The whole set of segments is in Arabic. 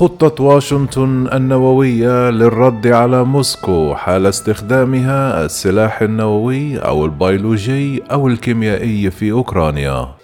خطة واشنطن النووية للرد على موسكو حال استخدامها السلاح النووي أو البيولوجي أو الكيميائي في أوكرانيا.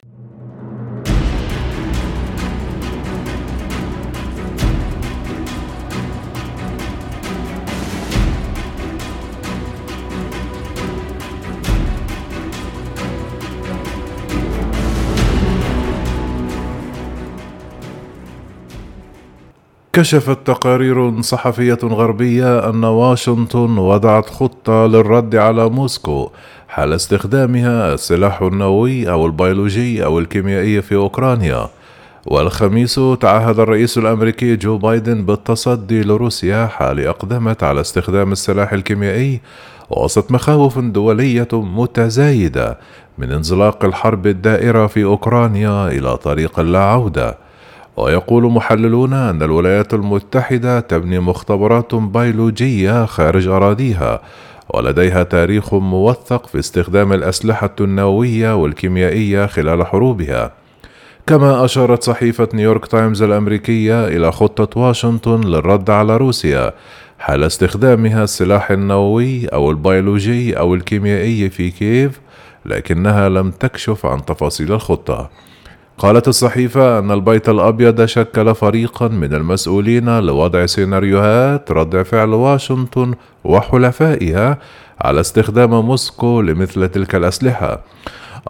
كشفت تقارير صحفية غربية أن واشنطن وضعت خطة للرد على موسكو حال استخدامها السلاح النووي أو البيولوجي أو الكيميائي في أوكرانيا. والخميس تعهد الرئيس الأمريكي جو بايدن بالتصدي لروسيا حال أقدمت على استخدام السلاح الكيميائي وسط مخاوف دولية متزايدة من انزلاق الحرب الدائرة في أوكرانيا إلى طريق لا عودة ويقول محللون أن الولايات المتحدة تبني مختبرات بيولوجية خارج أراضيها ولديها تاريخ موثق في استخدام الأسلحة النووية والكيميائية خلال حروبها. كما أشارت صحيفة نيويورك تايمز الأمريكية إلى خطة واشنطن للرد على روسيا حال استخدامها السلاح النووي أو البيولوجي أو الكيميائي في كييف لكنها لم تكشف عن تفاصيل الخطة. قالت الصحيفة أن البيت الأبيض شكل فريقا من المسؤولين لوضع سيناريوهات رد فعل واشنطن وحلفائها على استخدام موسكو لمثل تلك الأسلحة.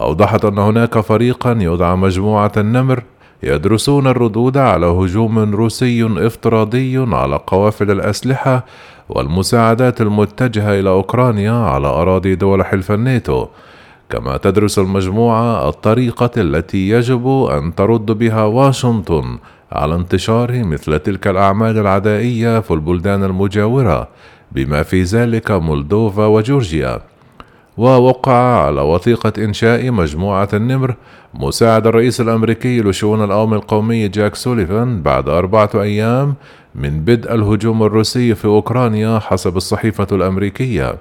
أوضحت أن هناك فريقا يدعى مجموعة النمر يدرسون الردود على هجوم روسي افتراضي على قوافل الأسلحة والمساعدات المتجهة إلى أوكرانيا على أراضي دول حلف الناتو. كما تدرس المجموعة الطريقة التي يجب أن ترد بها واشنطن على انتشار مثل تلك الأعمال العدائية في البلدان المجاورة بما في ذلك مولدوفا وجورجيا. ووقع على وثيقة إنشاء مجموعة النمر مساعد الرئيس الأمريكي لشؤون الأمن القومي جاك سوليفان بعد أربعة أيام من بدء الهجوم الروسي في أوكرانيا حسب الصحيفة الأمريكية.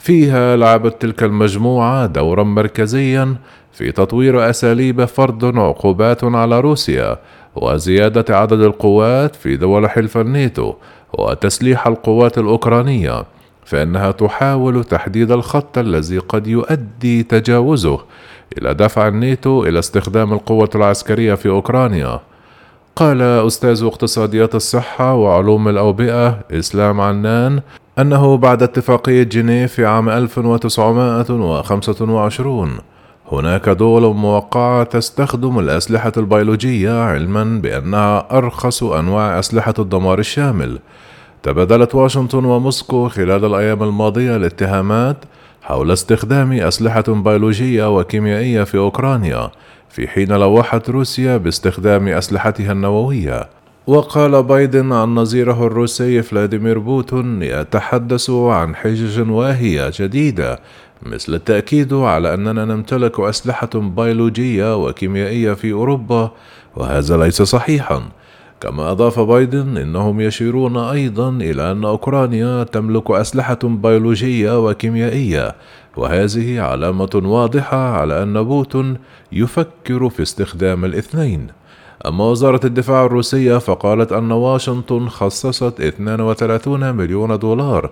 فيها لعبت تلك المجموعة دورا مركزيا في تطوير أساليب فرض عقوبات على روسيا وزيادة عدد القوات في دول حلف الناتو وتسليح القوات الأوكرانية فإنها تحاول تحديد الخط الذي قد يؤدي تجاوزه إلى دفع الناتو إلى استخدام القوة العسكرية في أوكرانيا. قال أستاذ اقتصاديات الصحة وعلوم الأوبئة إسلام عنان أنه بعد اتفاقية جنيف في عام 1925 هناك دول موقعة تستخدم الأسلحة البيولوجية علما بأنها أرخص أنواع أسلحة الدمار الشامل. تبادلت واشنطن وموسكو خلال الأيام الماضية الاتهامات حول استخدام أسلحة بيولوجية وكيميائية في أوكرانيا في حين لوحت روسيا باستخدام أسلحتها النووية. وقال بايدن عن نظيره الروسي فلاديمير بوتين يتحدث عن حجج واهية جديدة مثل التأكيد على أننا نمتلك أسلحة بيولوجية وكيميائية في أوروبا وهذا ليس صحيحا. كما أضاف بايدن إنهم يشيرون أيضا إلى أن أوكرانيا تملك أسلحة بيولوجية وكيميائية وهذه علامة واضحة على أن بوتين يفكر في استخدام الاثنين. أما وزارة الدفاع الروسية فقالت أن واشنطن خصصت 32 مليون دولار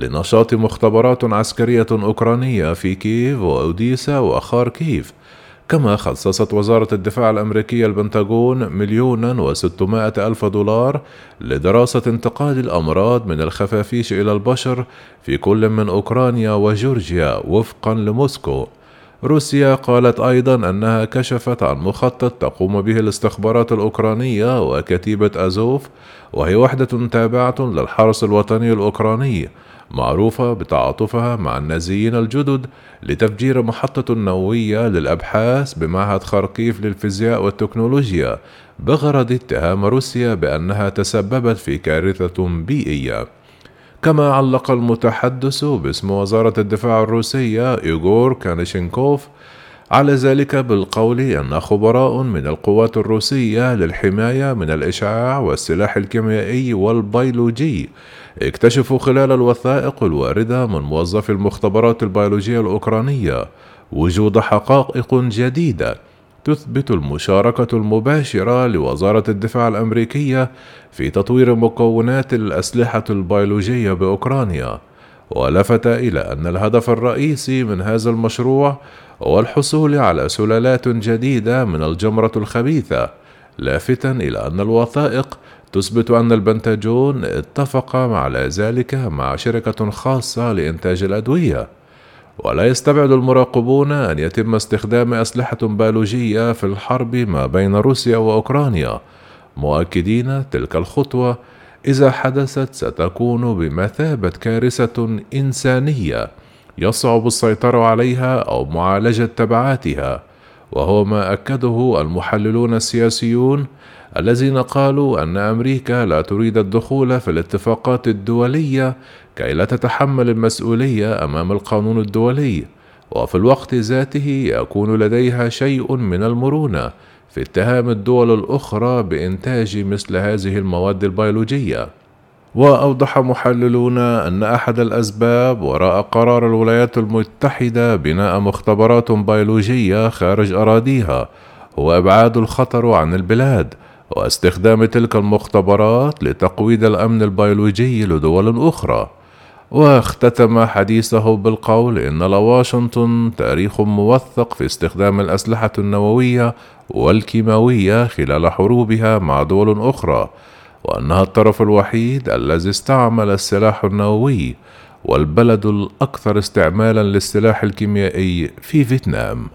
لنشاط مختبرات عسكرية أوكرانية في كييف وأوديسا وخاركيف. كما خصصت وزارة الدفاع الأمريكية البنتاغون مليونا وستمائة ألف دولار لدراسة انتقال الأمراض من الخفافيش إلى البشر في كل من أوكرانيا وجورجيا وفقا لموسكو. روسيا قالت أيضا أنها كشفت عن مخطط تقوم به الاستخبارات الأوكرانية وكتيبة أزوف وهي وحدة تابعة للحرس الوطني الأوكراني معروفة بتعاطفها مع النازيين الجدد لتفجير محطة نووية للأبحاث بمعهد خاركيف للفيزياء والتكنولوجيا بغرض اتهام روسيا بأنها تسببت في كارثة بيئية. كما علق المتحدث باسم وزارة الدفاع الروسية إيغور كانيشينكوف على ذلك بالقول أن خبراء من القوات الروسية للحماية من الإشعاع والسلاح الكيميائي والبيولوجي اكتشفوا خلال الوثائق الواردة من موظفي المختبرات البيولوجية الأوكرانية وجود حقائق جديدة. تثبت المشاركة المباشرة لوزارة الدفاع الأمريكية في تطوير مكونات الأسلحة البيولوجية بأوكرانيا، ولفت إلى أن الهدف الرئيسي من هذا المشروع هو الحصول على سلالات جديدة من الجمرة الخبيثة، لافتا إلى أن الوثائق تثبت أن البنتاجون اتفق على ذلك مع شركة خاصة لإنتاج الأدوية. ولا يستبعد المراقبون أن يتم استخدام أسلحة بيولوجية في الحرب ما بين روسيا وأوكرانيا. مؤكدين تلك الخطوة إذا حدثت ستكون بمثابة كارثة إنسانية يصعب السيطرة عليها أو معالجة تبعاتها. وهو ما أكده المحللون السياسيون الذين قالوا أن أمريكا لا تريد الدخول في الاتفاقات الدولية كي لا تتحمل المسؤولية أمام القانون الدولي وفي الوقت ذاته يكون لديها شيء من المرونة في اتهام الدول الأخرى بإنتاج مثل هذه المواد البيولوجية. وأوضح محللون أن أحد الأسباب وراء قرار الولايات المتحدة بناء مختبرات بيولوجية خارج أراضيها هو إبعاد الخطر عن البلاد واستخدام تلك المختبرات لتقويض الأمن البيولوجي لدول أخرى. واختتم حديثه بالقول إن لواشنطن تاريخ موثق في استخدام الأسلحة النووية والكيماوية خلال حروبها مع دول أخرى. وأنها الطرف الوحيد الذي استعمل السلاح النووي والبلد الأكثر استعمالا للسلاح الكيميائي في فيتنام.